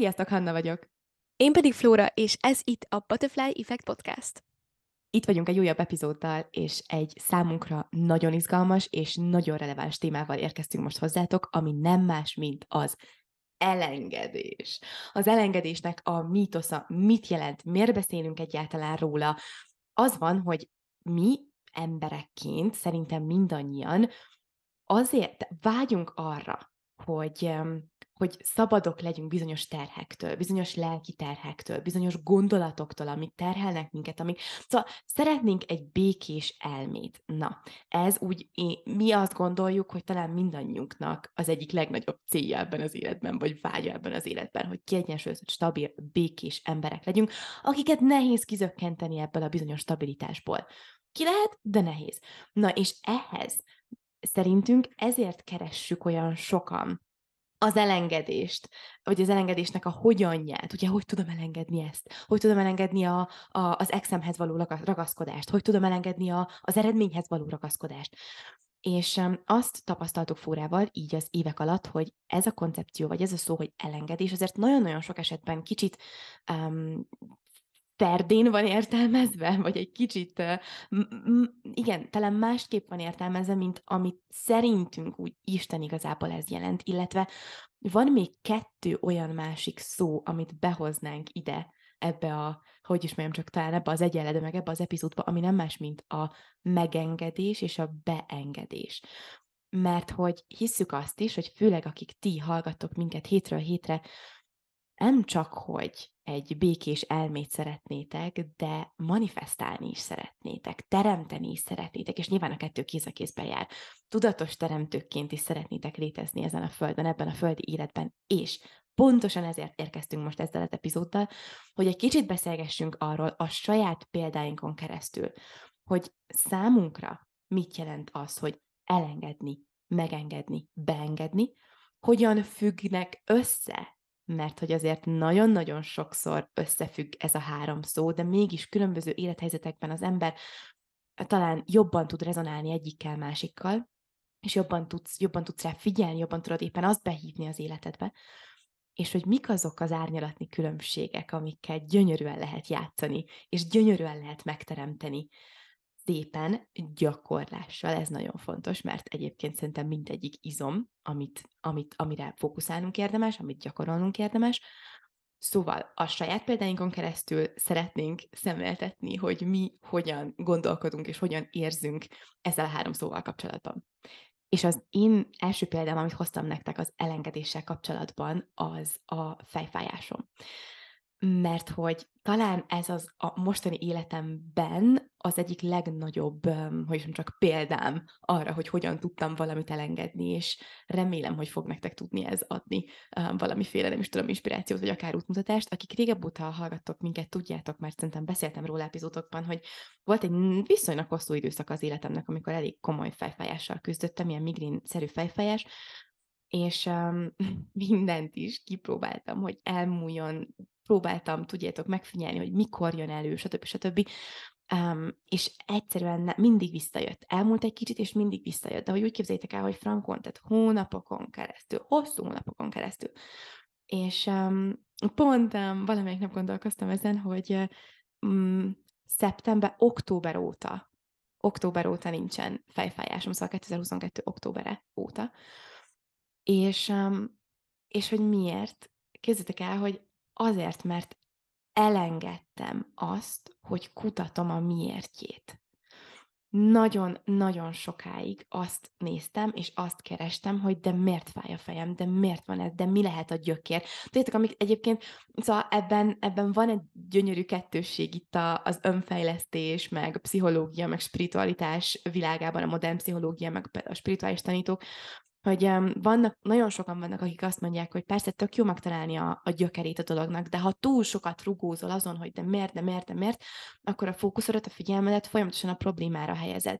Sziasztok, Hanna vagyok. Én pedig Flóra, és ez itt a Butterfly Effect Podcast. Itt vagyunk egy újabb epizóddal, és egy számunkra nagyon izgalmas és nagyon releváns témával érkeztünk most hozzátok, ami nem más, mint az elengedés. Az elengedésnek a mítosza mit jelent, miért beszélünk egyáltalán róla? Az van, hogy mi emberekként, szerintem mindannyian, azért vágyunk arra, hogy hogy szabadok legyünk bizonyos terhektől, bizonyos lelki terhektől, bizonyos gondolatoktól, amik terhelnek minket, amik... Szóval szeretnénk egy békés elmét. Na, ez úgy, mi azt gondoljuk, hogy talán mindannyiunknak az egyik legnagyobb célja ebben az életben, vagy vágya ebben az életben, hogy kiegyensúlyozott, stabil, békés emberek legyünk, akiket nehéz kizökkenteni ebből a bizonyos stabilitásból. Ki lehet, de nehéz. Na, és ehhez szerintünk ezért keressük olyan sokan az elengedést, vagy az elengedésnek a hogyanját, ugye, hogy tudom elengedni ezt, hogy tudom elengedni a, a, az exemhez való ragaszkodást, hogy tudom elengedni a, az eredményhez való ragaszkodást. És azt tapasztaltuk fórával így az évek alatt, hogy ez a koncepció, vagy ez a szó, hogy elengedés, azért nagyon-nagyon sok esetben kicsit um, ferdén van értelmezve, vagy egy kicsit, igen, talán másképp van értelmezve, mint amit szerintünk úgy Isten igazából ez jelent, illetve van még kettő olyan másik szó, amit behoznánk ide, ebbe a, hogy is csak talán ebbe az egyenledő, meg ebbe az epizódba, ami nem más, mint a megengedés és a beengedés. Mert hogy hisszük azt is, hogy főleg akik ti hallgattok minket hétről hétre, nem csak, hogy egy békés elmét szeretnétek, de manifestálni is szeretnétek, teremteni is szeretnétek, és nyilván a kettő kéz a kézben jár. Tudatos teremtőkként is szeretnétek létezni ezen a földön, ebben a földi életben, és pontosan ezért érkeztünk most ezzel az epizóddal, hogy egy kicsit beszélgessünk arról a saját példáinkon keresztül, hogy számunkra mit jelent az, hogy elengedni, megengedni, beengedni, hogyan függnek össze mert hogy azért nagyon-nagyon sokszor összefügg ez a három szó, de mégis különböző élethelyzetekben az ember talán jobban tud rezonálni egyikkel, másikkal, és jobban tudsz, jobban tudsz rá figyelni, jobban tudod éppen azt behívni az életedbe, és hogy mik azok az árnyalatni különbségek, amikkel gyönyörűen lehet játszani, és gyönyörűen lehet megteremteni szépen gyakorlással, ez nagyon fontos, mert egyébként szerintem mindegyik izom, amit, amit, amire fókuszálnunk érdemes, amit gyakorolnunk érdemes. Szóval a saját példáinkon keresztül szeretnénk szemléltetni, hogy mi hogyan gondolkodunk és hogyan érzünk ezzel a három szóval kapcsolatban. És az én első példám, amit hoztam nektek az elengedéssel kapcsolatban, az a fejfájásom mert hogy talán ez az a mostani életemben az egyik legnagyobb, hogy is csak példám arra, hogy hogyan tudtam valamit elengedni, és remélem, hogy fog nektek tudni ez adni valamiféle, nem is tudom, inspirációt, vagy akár útmutatást. Akik régebb óta hallgattok minket, tudjátok, mert szerintem beszéltem róla epizódokban, hogy volt egy viszonylag hosszú időszak az életemnek, amikor elég komoly fejfájással küzdöttem, ilyen migrén-szerű fejfájás, és um, mindent is kipróbáltam, hogy elmúljon próbáltam, tudjátok, megfigyelni, hogy mikor jön elő, stb. stb. Um, és egyszerűen ne, mindig visszajött. Elmúlt egy kicsit, és mindig visszajött. De hogy úgy képzeljétek el, hogy frankon, tehát hónapokon keresztül, hosszú hónapokon keresztül. És um, pont um, valamelyik nap gondolkoztam ezen, hogy um, szeptember, október óta, október óta nincsen fejfájásom, szóval 2022. októbere óta. És, és hogy miért? Képzeljétek el, hogy Azért, mert elengedtem azt, hogy kutatom a miértjét. Nagyon-nagyon sokáig azt néztem, és azt kerestem, hogy de miért fáj a fejem, de miért van ez, de mi lehet a gyökér. Tudjátok, amik egyébként, szóval ebben, ebben van egy gyönyörű kettősség itt a, az önfejlesztés, meg a pszichológia, meg spiritualitás világában, a modern pszichológia, meg a spirituális tanítók, hogy um, vannak, nagyon sokan vannak, akik azt mondják, hogy persze tök jó megtalálni a, a gyökerét a dolognak, de ha túl sokat rugózol azon, hogy de miért, de miért, de miért, akkor a fókuszodat, a figyelmedet folyamatosan a problémára helyezed.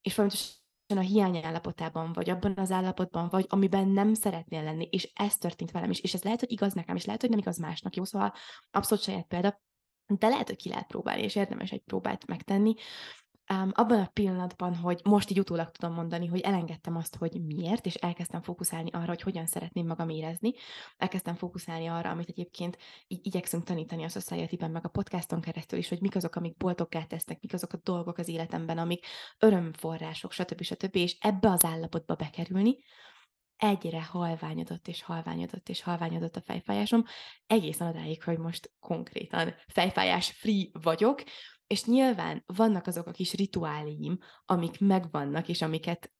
És folyamatosan a hiány állapotában vagy, abban az állapotban vagy, amiben nem szeretnél lenni, és ez történt velem is, és ez lehet, hogy igaz nekem, és lehet, hogy nem igaz másnak, jó, szóval abszolút saját példa, de lehet, hogy ki lehet próbálni, és érdemes egy próbát megtenni, um, abban a pillanatban, hogy most így utólag tudom mondani, hogy elengedtem azt, hogy miért, és elkezdtem fókuszálni arra, hogy hogyan szeretném magam érezni, elkezdtem fókuszálni arra, amit egyébként így igyekszünk tanítani a society meg a podcaston keresztül is, hogy mik azok, amik boldoggá tesznek, mik azok a dolgok az életemben, amik örömforrások, stb. stb. És ebbe az állapotba bekerülni, egyre halványodott és halványodott és halványodott a fejfájásom, egészen odáig, hogy most konkrétan fejfájás free vagyok, és nyilván vannak azok a kis rituáléim, amik megvannak, és amiket,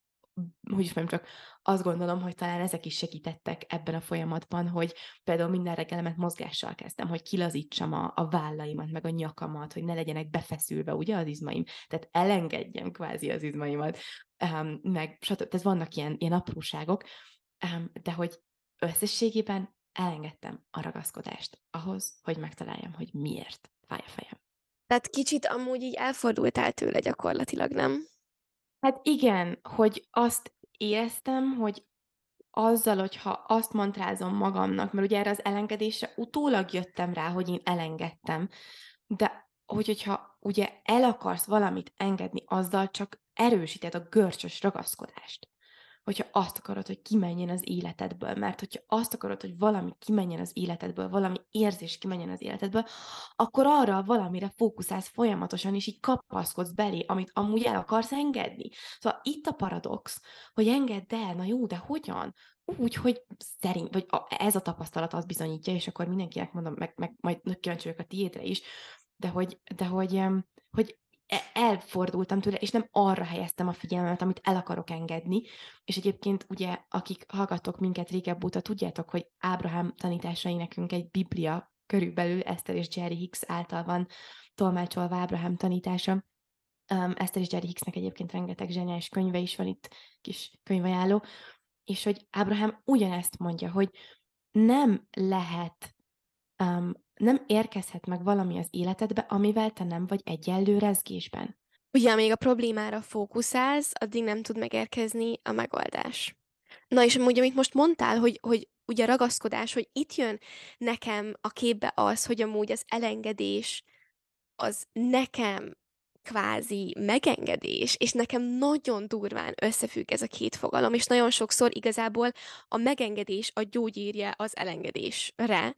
hogy is mondjam, csak azt gondolom, hogy talán ezek is segítettek ebben a folyamatban, hogy például minden reggelemet mozgással kezdtem, hogy kilazítsam a, a vállaimat, meg a nyakamat, hogy ne legyenek befeszülve, ugye, az izmaim, tehát elengedjem kvázi az izmaimat, um, meg stb. Tehát vannak ilyen, ilyen apróságok, um, de hogy összességében elengedtem a ragaszkodást ahhoz, hogy megtaláljam, hogy miért fáj a fejem. Tehát kicsit amúgy így elfordultál tőle gyakorlatilag, nem? Hát igen, hogy azt éreztem, hogy azzal, hogyha azt mantrázom magamnak, mert ugye erre az elengedésre utólag jöttem rá, hogy én elengedtem, de hogy, hogyha ugye el akarsz valamit engedni, azzal csak erősíted a görcsös ragaszkodást hogyha azt akarod, hogy kimenjen az életedből, mert hogyha azt akarod, hogy valami kimenjen az életedből, valami érzés kimenjen az életedből, akkor arra valamire fókuszálsz folyamatosan, és így kapaszkodsz belé, amit amúgy el akarsz engedni. Szóval itt a paradox, hogy engedd el, na jó, de hogyan? Úgy, hogy szerint, vagy ez a tapasztalat az bizonyítja, és akkor mindenkinek mondom, meg, meg majd kíváncsi vagyok a tiédre is, de hogy, de hogy, hogy elfordultam tőle, és nem arra helyeztem a figyelmet, amit el akarok engedni. És egyébként ugye, akik hallgatok minket régebb óta, tudjátok, hogy Ábrahám tanításai nekünk egy biblia körülbelül Eszter és Jerry Hicks által van tolmácsolva Ábrahám tanítása. Um, Eszter és Jerry Hicksnek egyébként rengeteg zseniális könyve is van itt, kis könyvajánló, és hogy Ábrahám ugyanezt mondja, hogy nem lehet um, nem érkezhet meg valami az életedbe, amivel te nem vagy egyenlő rezgésben. Ugye, amíg a problémára fókuszálsz, addig nem tud megérkezni a megoldás. Na és amúgy, amit most mondtál, hogy, hogy ugye a ragaszkodás, hogy itt jön nekem a képbe az, hogy amúgy az elengedés az nekem kvázi megengedés, és nekem nagyon durván összefügg ez a két fogalom, és nagyon sokszor igazából a megengedés a gyógyírja az elengedésre,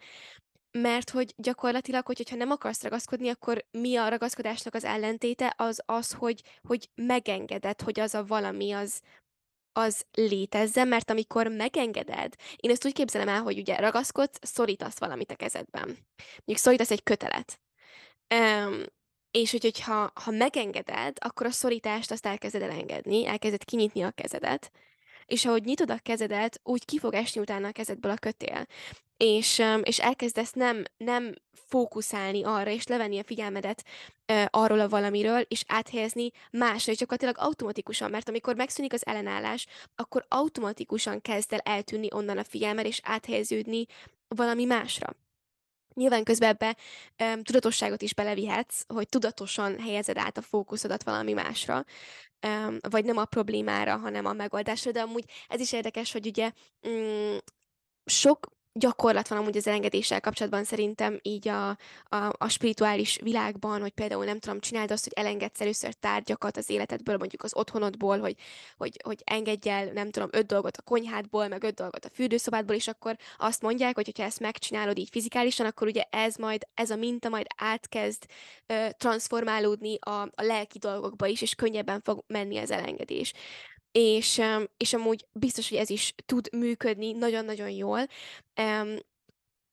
mert hogy gyakorlatilag, hogy, hogyha nem akarsz ragaszkodni, akkor mi a ragaszkodásnak az ellentéte? Az az, hogy, hogy megengeded, hogy az a valami az, az létezzen, mert amikor megengeded, én ezt úgy képzelem el, hogy ugye ragaszkodsz, szorítasz valamit a kezedben. Mondjuk szorítasz egy kötelet. Um, és hogy, hogyha ha megengeded, akkor a szorítást azt elkezded elengedni, elkezded kinyitni a kezedet, és ahogy nyitod a kezedet, úgy ki fog esni utána a kezedből a kötél. És, és elkezdesz nem, nem fókuszálni arra, és levenni a figyelmedet arról a valamiről, és áthelyezni másra, és gyakorlatilag automatikusan, mert amikor megszűnik az ellenállás, akkor automatikusan kezd el eltűnni onnan a figyelmed, és áthelyeződni valami másra. Nyilván közben ebbe um, tudatosságot is belevihetsz, hogy tudatosan helyezed át a fókuszodat valami másra, um, vagy nem a problémára, hanem a megoldásra, de amúgy ez is érdekes, hogy ugye um, sok gyakorlat van amúgy az elengedéssel kapcsolatban szerintem így a, a, a spirituális világban, hogy például nem tudom, csináld azt, hogy elengedsz először tárgyakat az életedből, mondjuk az otthonodból, hogy, hogy, hogy engedj el, nem tudom, öt dolgot a konyhádból, meg öt dolgot a fürdőszobádból, és akkor azt mondják, hogy ha ezt megcsinálod így fizikálisan, akkor ugye ez majd, ez a minta majd átkezd ö, transformálódni a, a lelki dolgokba is, és könnyebben fog menni az elengedés és, és amúgy biztos, hogy ez is tud működni nagyon-nagyon jól,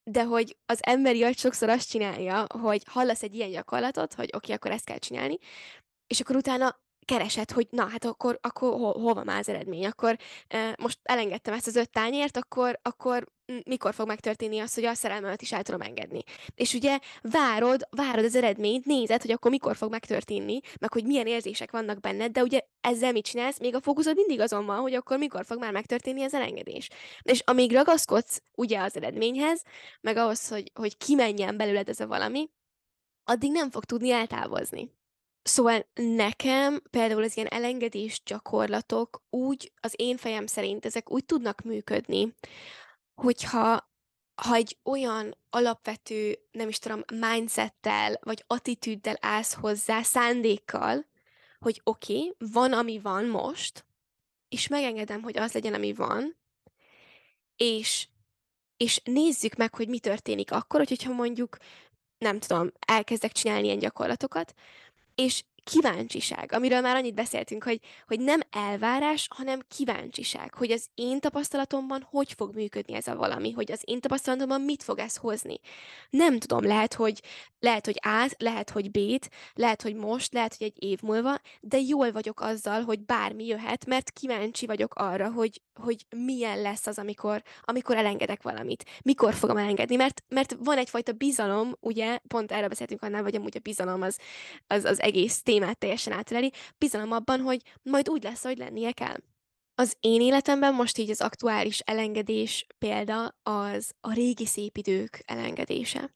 de hogy az emberi agy sokszor azt csinálja, hogy hallasz egy ilyen gyakorlatot, hogy oké, okay, akkor ezt kell csinálni, és akkor utána keresed, hogy na, hát akkor, akkor hol van már az eredmény, akkor e, most elengedtem ezt az öt tányért, akkor, akkor mikor fog megtörténni az, hogy a szerelmemet is el tudom engedni. És ugye várod, várod az eredményt, nézed, hogy akkor mikor fog megtörténni, meg hogy milyen érzések vannak benned, de ugye ezzel mit csinálsz? Még a fókuszod mindig azon van, hogy akkor mikor fog már megtörténni az elengedés. És amíg ragaszkodsz ugye az eredményhez, meg ahhoz, hogy, hogy kimenjen belőled ez a valami, addig nem fog tudni eltávozni. Szóval nekem például az ilyen elengedés gyakorlatok úgy, az én fejem szerint ezek úgy tudnak működni, hogyha ha egy olyan alapvető, nem is tudom, mindsettel, vagy attitűddel állsz hozzá, szándékkal, hogy oké, okay, van, ami van most, és megengedem, hogy az legyen, ami van, és, és nézzük meg, hogy mi történik akkor, hogyha mondjuk, nem tudom, elkezdek csinálni ilyen gyakorlatokat, és kíváncsiság, amiről már annyit beszéltünk, hogy, hogy nem elvárás, hanem kíváncsiság, hogy az én tapasztalatomban hogy fog működni ez a valami, hogy az én tapasztalatomban mit fog ez hozni. Nem tudom, lehet, hogy lehet, hogy A, lehet, hogy B-t, lehet, hogy most, lehet, hogy egy év múlva, de jól vagyok azzal, hogy bármi jöhet, mert kíváncsi vagyok arra, hogy, hogy milyen lesz az, amikor, amikor elengedek valamit. Mikor fogom elengedni, mert, mert van egyfajta bizalom, ugye, pont erre beszéltünk annál, vagy amúgy a bizalom az, az, az egész témát teljesen átöleli, bizalom abban, hogy majd úgy lesz, hogy lennie kell. Az én életemben most így az aktuális elengedés példa az a régi szép idők elengedése.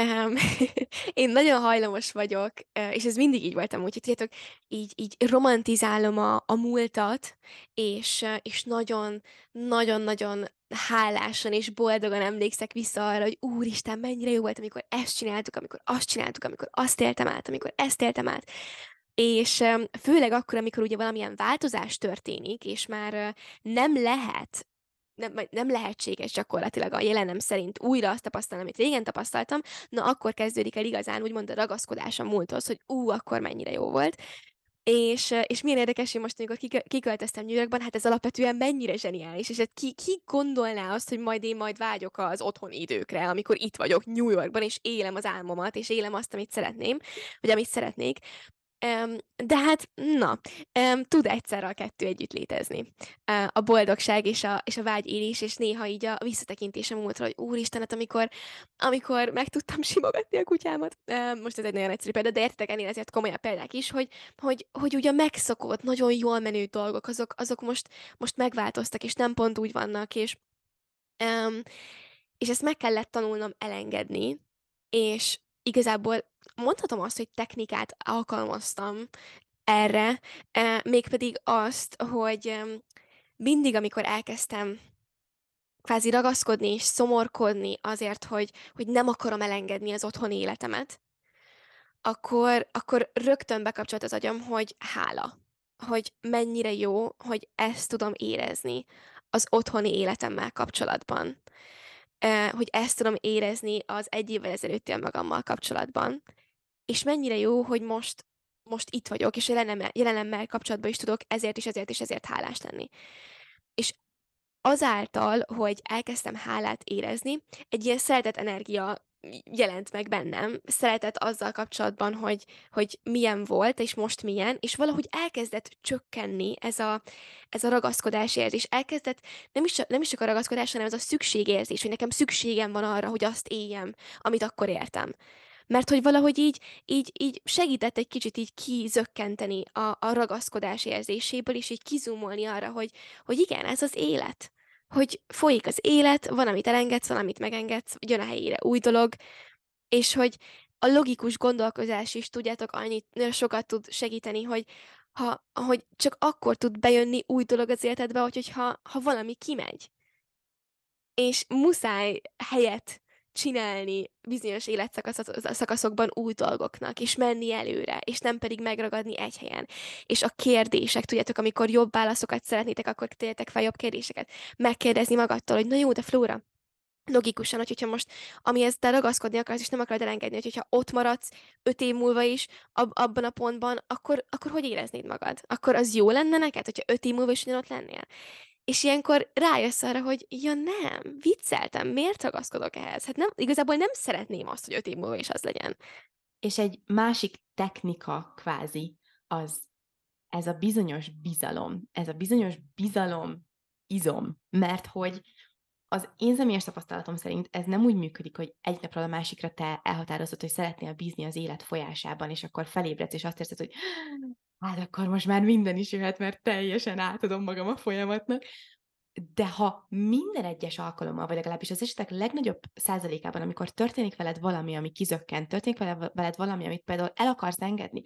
Um, én nagyon hajlamos vagyok, és ez mindig így voltam, úgyhogy tudjátok, így, így romantizálom a, a múltat, és, és nagyon, nagyon-nagyon hálásan és boldogan emlékszek vissza arra, hogy úristen, mennyire jó volt, amikor ezt csináltuk, amikor azt csináltuk, amikor azt éltem át, amikor ezt éltem át. És főleg akkor, amikor ugye valamilyen változás történik, és már nem lehet nem, nem lehetséges gyakorlatilag a jelenem szerint újra azt tapasztalni, amit régen tapasztaltam, na akkor kezdődik el igazán úgymond a ragaszkodás a múlthoz, hogy ú, akkor mennyire jó volt. És, és milyen érdekes, hogy most, amikor kiköltöztem New Yorkban, hát ez alapvetően mennyire zseniális, és hát ki, ki gondolná azt, hogy majd én majd vágyok az otthoni időkre, amikor itt vagyok New Yorkban, és élem az álmomat, és élem azt, amit szeretném, vagy amit szeretnék. De hát, na, tud egyszerre a kettő együtt létezni. A boldogság és a, és a vágy élés, és néha így a visszatekintésem múltra, hogy úristen, hát amikor, amikor meg tudtam simogatni a kutyámat, most ez egy nagyon egyszerű példa, de értek ennél ezért komolyabb példák is, hogy, hogy, hogy ugye megszokott, nagyon jól menő dolgok, azok, azok most, most megváltoztak, és nem pont úgy vannak, és, és ezt meg kellett tanulnom elengedni, és igazából mondhatom azt, hogy technikát alkalmaztam erre, eh, mégpedig azt, hogy mindig, amikor elkezdtem kvázi ragaszkodni és szomorkodni azért, hogy, hogy nem akarom elengedni az otthoni életemet, akkor, akkor rögtön bekapcsolt az agyam, hogy hála, hogy mennyire jó, hogy ezt tudom érezni az otthoni életemmel kapcsolatban hogy ezt tudom érezni az egy évvel ezelőtti magammal kapcsolatban. És mennyire jó, hogy most, most itt vagyok, és jelenemmel, jelenemmel kapcsolatban is tudok ezért és ezért és ezért hálás lenni. És azáltal, hogy elkezdtem hálát érezni, egy ilyen szeretet energia jelent meg bennem, szeretet azzal kapcsolatban, hogy, hogy milyen volt, és most milyen, és valahogy elkezdett csökkenni ez a, ez a ragaszkodás érzés. Elkezdett, nem is, nem is csak a ragaszkodás, hanem ez a szükségérzés, hogy nekem szükségem van arra, hogy azt éljem, amit akkor értem. Mert hogy valahogy így, így, így segített egy kicsit így kizökkenteni a, a ragaszkodás érzéséből, és így kizumolni arra, hogy, hogy igen, ez az élet hogy folyik az élet, van, amit elengedsz, van, amit megengedsz, jön a helyére új dolog, és hogy a logikus gondolkozás is, tudjátok, annyit sokat tud segíteni, hogy ha, hogy csak akkor tud bejönni új dolog az életedbe, hogy, hogyha ha valami kimegy. És muszáj helyet csinálni bizonyos életszakaszokban új dolgoknak, és menni előre, és nem pedig megragadni egy helyen. És a kérdések, tudjátok, amikor jobb válaszokat szeretnétek, akkor térjetek fel jobb kérdéseket. Megkérdezni magadtól, hogy na jó, de Flóra, logikusan, hogy, hogyha most, amihez te ragaszkodni akarsz, és nem akarod elengedni, hogy, hogyha ott maradsz öt év múlva is ab, abban a pontban, akkor, akkor hogy éreznéd magad? Akkor az jó lenne neked, hogyha öt év múlva is ugyanott lennél? És ilyenkor rájössz arra, hogy ja nem, vicceltem, miért ragaszkodok ehhez? Hát nem, igazából nem szeretném azt, hogy öt év múlva is az legyen. És egy másik technika kvázi az ez a bizonyos bizalom, ez a bizonyos bizalom izom, mert hogy az én személyes tapasztalatom szerint ez nem úgy működik, hogy egy napról a másikra te elhatározod, hogy szeretnél bízni az élet folyásában, és akkor felébredsz, és azt érzed, hogy hát akkor most már minden is jöhet, mert teljesen átadom magam a folyamatnak. De ha minden egyes alkalommal, vagy legalábbis az esetek legnagyobb százalékában, amikor történik veled valami, ami kizökkent, történik veled valami, amit például el akarsz engedni,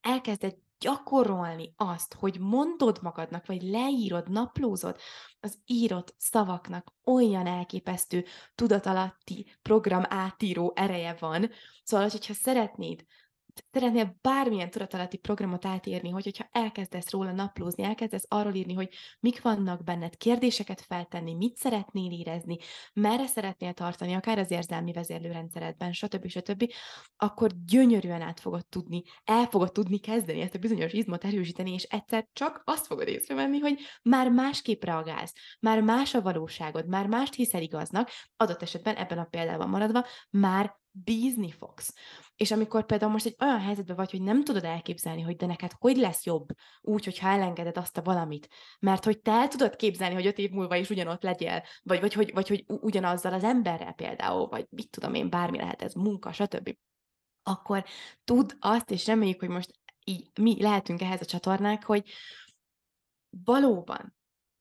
elkezded gyakorolni azt, hogy mondod magadnak, vagy leírod, naplózod, az írott szavaknak olyan elképesztő tudatalatti program átíró ereje van. Szóval, hogyha szeretnéd szeretnél bármilyen tudatalatti programot átírni, hogy, hogyha elkezdesz róla naplózni, elkezdesz arról írni, hogy mik vannak benned, kérdéseket feltenni, mit szeretnél érezni, merre szeretnél tartani, akár az érzelmi vezérlőrendszeredben, stb. stb., akkor gyönyörűen át fogod tudni, el fogod tudni kezdeni ezt a bizonyos izmot erősíteni, és egyszer csak azt fogod észrevenni, hogy már másképp reagálsz, már más a valóságod, már mást hiszel igaznak, adott esetben ebben a példában maradva, már bízni fogsz. És amikor például most egy olyan helyzetben vagy, hogy nem tudod elképzelni, hogy de neked hogy lesz jobb úgy, hogyha elengeded azt a valamit, mert hogy te el tudod képzelni, hogy öt év múlva is ugyanott legyél, vagy, vagy, hogy, vagy hogy ugyanazzal az emberrel például, vagy mit tudom én, bármi lehet ez, munka, stb. Akkor tud azt, és reméljük, hogy most így mi lehetünk ehhez a csatornák, hogy valóban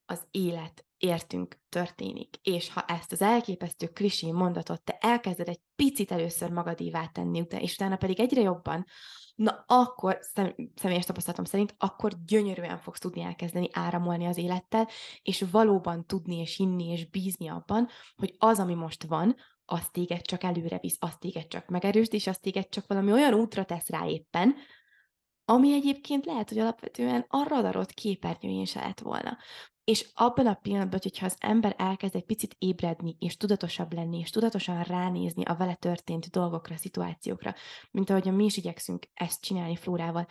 az élet értünk történik. És ha ezt az elképesztő klisé mondatot te elkezded egy picit először magadévá tenni, utána, és utána pedig egyre jobban, na akkor, szem, személyes tapasztalatom szerint, akkor gyönyörűen fogsz tudni elkezdeni áramolni az élettel, és valóban tudni és hinni és bízni abban, hogy az, ami most van, az téged csak előre visz, az téged csak megerősd, és az téged csak valami olyan útra tesz rá éppen, ami egyébként lehet, hogy alapvetően a radarot képernyőjén se lett volna. És abban a pillanatban, hogyha az ember elkezd egy picit ébredni, és tudatosabb lenni, és tudatosan ránézni a vele történt dolgokra, szituációkra, mint ahogy mi is igyekszünk ezt csinálni Flórával,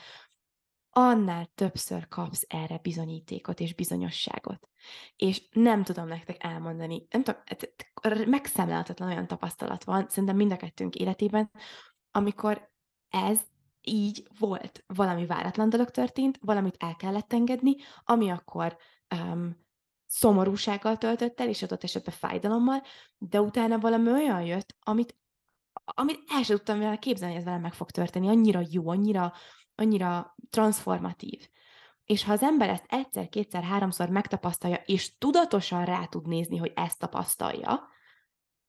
annál többször kapsz erre bizonyítékot és bizonyosságot. És nem tudom nektek elmondani, nem tudom, megszámlálhatatlan olyan tapasztalat van, szerintem mind a kettőnk életében, amikor ez így volt. Valami váratlan dolog történt, valamit el kellett engedni, ami akkor um, szomorúsággal töltött el, és adott esetben fájdalommal, de utána valami olyan jött, amit, amit el sem tudtam vele képzelni, hogy ez velem meg fog történni. Annyira jó, annyira, annyira transformatív. És ha az ember ezt egyszer, kétszer, háromszor megtapasztalja, és tudatosan rá tud nézni, hogy ezt tapasztalja,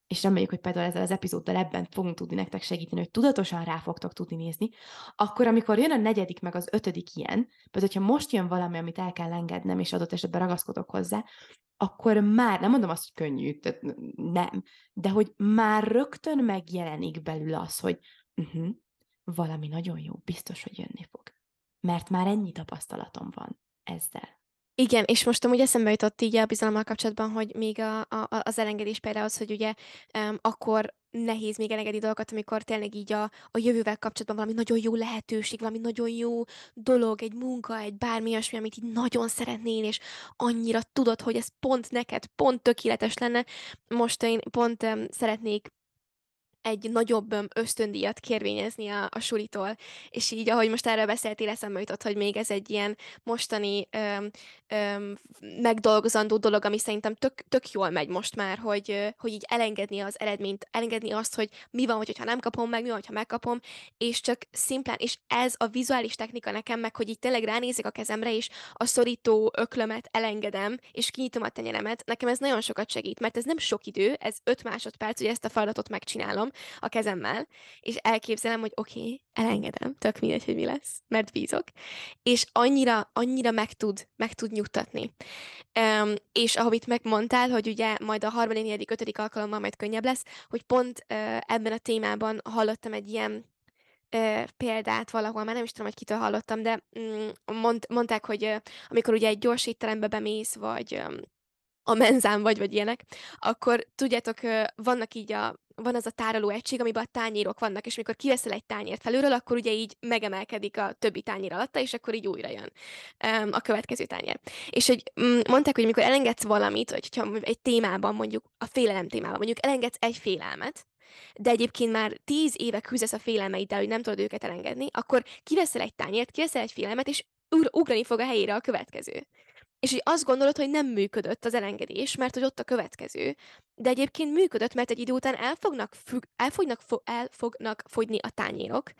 és reméljük, hogy például ezzel az epizóddal ebben fogunk tudni nektek segíteni, hogy tudatosan rá fogtok tudni nézni, akkor amikor jön a negyedik, meg az ötödik ilyen, például, hogyha most jön valami, amit el kell engednem, és adott esetben ragaszkodok hozzá, akkor már, nem mondom azt, hogy könnyű, tehát nem, de hogy már rögtön megjelenik belül az, hogy uh-huh, valami nagyon jó, biztos, hogy jönni fog. Mert már ennyi tapasztalatom van ezzel. Igen, és most amúgy eszembe jutott így a bizalommal kapcsolatban, hogy még a, a, az elengedés például az, hogy ugye um, akkor nehéz még elengedni dolgokat, amikor tényleg így a, a jövővel kapcsolatban valami nagyon jó lehetőség, valami nagyon jó dolog, egy munka, egy bármi olyasmi, amit így nagyon szeretnél, és annyira tudod, hogy ez pont neked, pont tökéletes lenne. Most én pont um, szeretnék egy nagyobb ösztöndíjat kérvényezni a, a suritól, és így, ahogy most erről beszéltél, eszembe jutott, hogy még ez egy ilyen mostani öm, öm, megdolgozandó dolog, ami szerintem tök, tök jól megy most már, hogy, hogy így elengedni az eredményt, elengedni azt, hogy mi van, hogyha nem kapom meg, mi van, hogyha megkapom, és csak szimplán, és ez a vizuális technika nekem meg, hogy így tényleg ránézek a kezemre, és a szorító öklömet elengedem, és kinyitom a tenyeremet, nekem ez nagyon sokat segít, mert ez nem sok idő, ez 5 másodperc, hogy ezt a feladatot megcsinálom, a kezemmel, és elképzelem, hogy oké, okay, elengedem, tök mindegy, hogy mi lesz, mert bízok, és annyira, annyira meg tud, meg tud nyugtatni. Um, és ahogy megmondtál, hogy ugye majd a harmadik, negyedik, ötödik alkalommal majd könnyebb lesz, hogy pont uh, ebben a témában hallottam egy ilyen példát valahol, már nem is tudom, hogy kitől hallottam, de um, mond, mondták, hogy amikor ugye egy gyors étterembe bemész, vagy a menzán vagy, vagy ilyenek, akkor tudjátok, vannak így a van az a tároló egység, amiben a tányérok vannak, és amikor kiveszel egy tányért felülről, akkor ugye így megemelkedik a többi tányér alatta, és akkor így újra jön um, a következő tányér. És hogy um, mondták, hogy amikor elengedsz valamit, vagy ha egy témában, mondjuk a félelem témában, mondjuk elengedsz egy félelmet, de egyébként már tíz éve küzdesz a félelmeiddel, hogy nem tudod őket elengedni, akkor kiveszel egy tányért, kiveszel egy félelmet, és ugrani fog a helyére a következő. És hogy azt gondolod, hogy nem működött az elengedés, mert hogy ott a következő. De egyébként működött, mert egy idő után el fognak, függ, el fo, el fogyni a tányérok,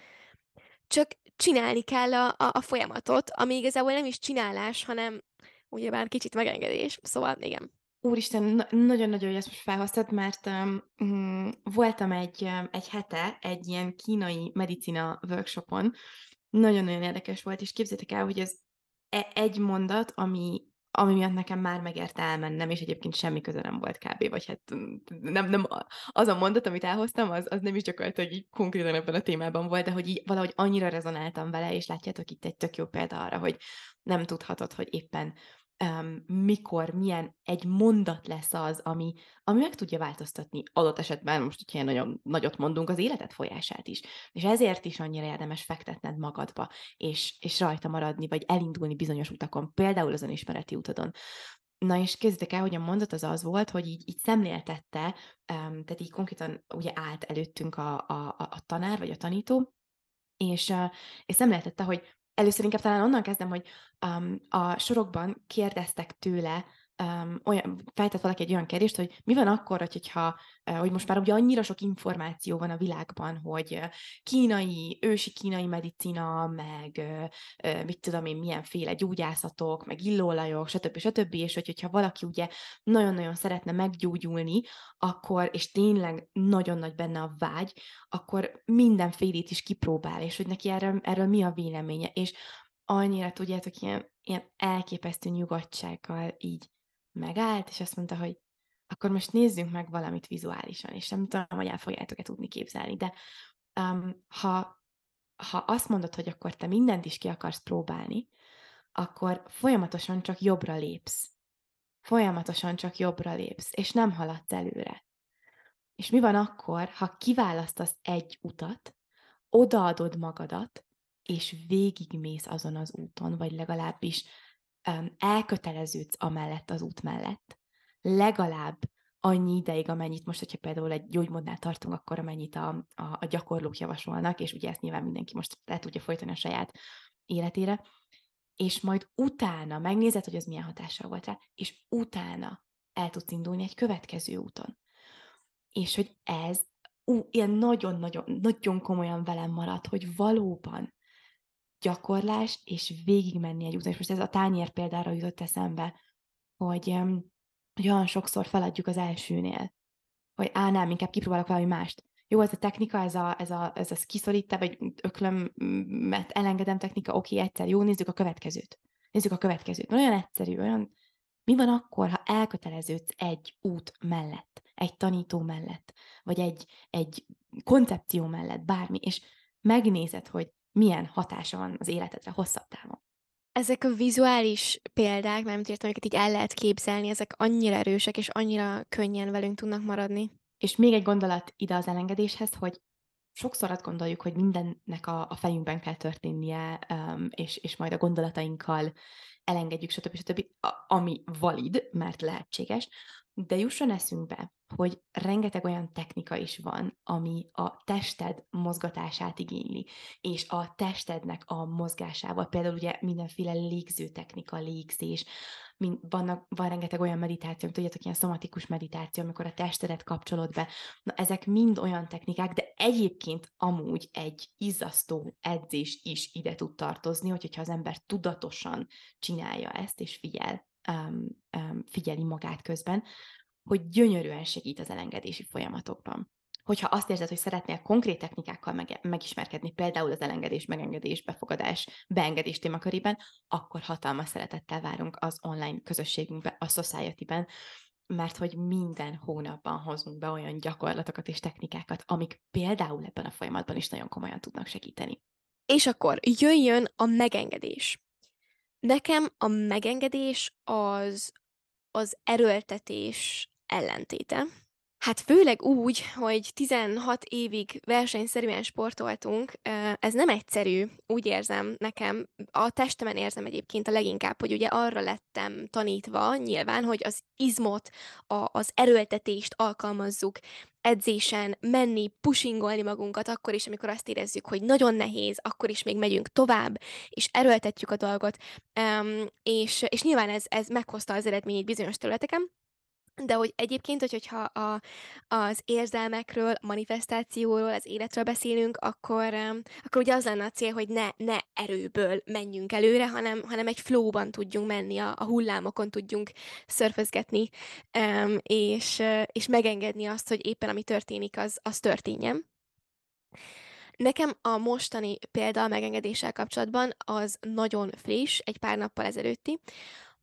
csak csinálni kell a, a, a folyamatot, ami igazából nem is csinálás, hanem ugyebár kicsit megengedés. Szóval igen. Úristen, nagyon-nagyon, hogy ezt most felhoztad, mert um, voltam egy, um, egy hete egy ilyen kínai medicina workshopon, nagyon-nagyon érdekes volt, és képzétek el, hogy ez egy mondat, ami ami miatt nekem már megérte elmennem, és egyébként semmi köze nem volt kb. Vagy hát nem, nem az a mondat, amit elhoztam, az, az nem is gyakorlatilag így konkrétan ebben a témában volt, de hogy így valahogy annyira rezonáltam vele, és látjátok itt egy tök jó példa arra, hogy nem tudhatod, hogy éppen mikor, milyen egy mondat lesz az, ami, ami meg tudja változtatni adott esetben, most, hogyha nagyon nagyot mondunk, az életet folyását is. És ezért is annyira érdemes fektetned magadba, és, és rajta maradni, vagy elindulni bizonyos utakon, például az önismereti utadon. Na és kezdtek el, hogy a mondat az az volt, hogy így, így szemléltette, um, tehát így konkrétan ugye állt előttünk a, a, a tanár, vagy a tanító, és, és szemléltette, hogy először inkább talán onnan kezdem, hogy um, a sorokban kérdeztek tőle, um, olyan, feltett valaki egy olyan kérdést, hogy mi van akkor, hogyha, hogy most már ugye annyira sok információ van a világban, hogy kínai, ősi kínai medicina, meg mit tudom én, milyenféle gyógyászatok, meg illóolajok, stb. stb. És hogy, hogyha valaki ugye nagyon-nagyon szeretne meggyógyulni, akkor, és tényleg nagyon nagy benne a vágy, akkor mindenfélét is kipróbál, és hogy neki erről, erről mi a véleménye. És annyira, tudjátok, ilyen, ilyen elképesztő nyugodtsággal így megállt, és azt mondta, hogy akkor most nézzünk meg valamit vizuálisan, és nem tudom, hogy el fogjátok-e tudni képzelni, de um, ha, ha azt mondod, hogy akkor te mindent is ki akarsz próbálni, akkor folyamatosan csak jobbra lépsz. Folyamatosan csak jobbra lépsz, és nem haladsz előre. És mi van akkor, ha kiválasztasz egy utat, odaadod magadat, és végigmész azon az úton, vagy legalábbis elköteleződsz amellett az út mellett, legalább annyi ideig, amennyit most, hogyha például egy gyógymódnál tartunk, akkor amennyit a, a, a gyakorlók javasolnak, és ugye ezt nyilván mindenki most le tudja folytani a saját életére, és majd utána megnézed, hogy az milyen hatással volt rá, és utána el tudsz indulni egy következő úton. És hogy ez ú, ilyen nagyon-nagyon nagyon komolyan velem maradt, hogy valóban gyakorlás, és végigmenni egy úton. És most ez a tányér példára jutott eszembe, hogy, hogy olyan sokszor feladjuk az elsőnél, hogy á, nem, inkább kipróbálok valami mást. Jó, ez a technika, ez a, ez a, ez a kiszorítá, vagy öklömet elengedem technika, oké, egyszer, jó, nézzük a következőt. Nézzük a következőt. Olyan egyszerű, olyan... Mi van akkor, ha elköteleződsz egy út mellett, egy tanító mellett, vagy egy, egy koncepció mellett, bármi, és megnézed, hogy milyen hatása van az életedre hosszabb távon. Ezek a vizuális példák, nem értem, amiket így el lehet képzelni, ezek annyira erősek, és annyira könnyen velünk tudnak maradni. És még egy gondolat ide az elengedéshez, hogy sokszor azt gondoljuk, hogy mindennek a, a fejünkben kell történnie, um, és, és majd a gondolatainkkal elengedjük, stb. stb., ami valid, mert lehetséges, de jusson eszünkbe, hogy rengeteg olyan technika is van, ami a tested mozgatását igényli, és a testednek a mozgásával, például ugye mindenféle légző technika, légzés, mind, vannak, van rengeteg olyan meditáció, tudjátok, ilyen szomatikus meditáció, amikor a testedet kapcsolod be. Na, ezek mind olyan technikák, de egyébként amúgy egy izzasztó edzés is ide tud tartozni, hogyha az ember tudatosan csinálja ezt, és figyel, um, um, figyeli magát közben, hogy gyönyörűen segít az elengedési folyamatokban. Hogyha azt érzed, hogy szeretnél konkrét technikákkal meg- megismerkedni, például az elengedés, megengedés, befogadás, beengedés témakörében, akkor hatalmas szeretettel várunk az online közösségünkbe, a Society-ben, mert hogy minden hónapban hozunk be olyan gyakorlatokat és technikákat, amik például ebben a folyamatban is nagyon komolyan tudnak segíteni. És akkor jöjjön a megengedés. Nekem a megengedés az az erőltetés ellentéte. Hát főleg úgy, hogy 16 évig versenyszerűen sportoltunk, ez nem egyszerű, úgy érzem nekem. A testemen érzem egyébként a leginkább, hogy ugye arra lettem tanítva nyilván, hogy az izmot, a, az erőltetést alkalmazzuk edzésen, menni, pushingolni magunkat akkor is, amikor azt érezzük, hogy nagyon nehéz, akkor is még megyünk tovább, és erőltetjük a dolgot, és, és nyilván ez, ez meghozta az eredményét bizonyos területeken, de hogy egyébként, hogy, hogyha a, az érzelmekről, manifestációról, az életről beszélünk, akkor, akkor ugye az lenne a cél, hogy ne, ne erőből menjünk előre, hanem, hanem egy flowban tudjunk menni, a, a hullámokon tudjunk szörfözgetni, és, és megengedni azt, hogy éppen ami történik, az, az történjen. Nekem a mostani példa a megengedéssel kapcsolatban az nagyon friss, egy pár nappal ezelőtti,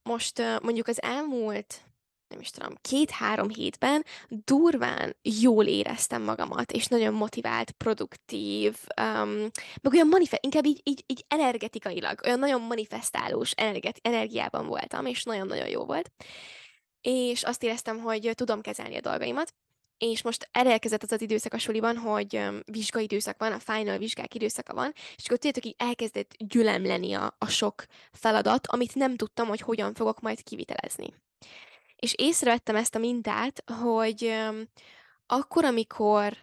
most mondjuk az elmúlt nem is tudom, két-három hétben durván jól éreztem magamat, és nagyon motivált, produktív, um, meg olyan manifest, inkább így, így, így energetikailag, olyan nagyon manifestálós energet, energiában voltam, és nagyon-nagyon jó volt. És azt éreztem, hogy tudom kezelni a dolgaimat, és most elérkezett az az időszak a suliban, hogy um, vizsgai időszak van, a final vizsgák időszaka van, és akkor tudjátok, így elkezdett gyülemleni a, a sok feladat, amit nem tudtam, hogy hogyan fogok majd kivitelezni. És észrevettem ezt a mintát, hogy akkor, amikor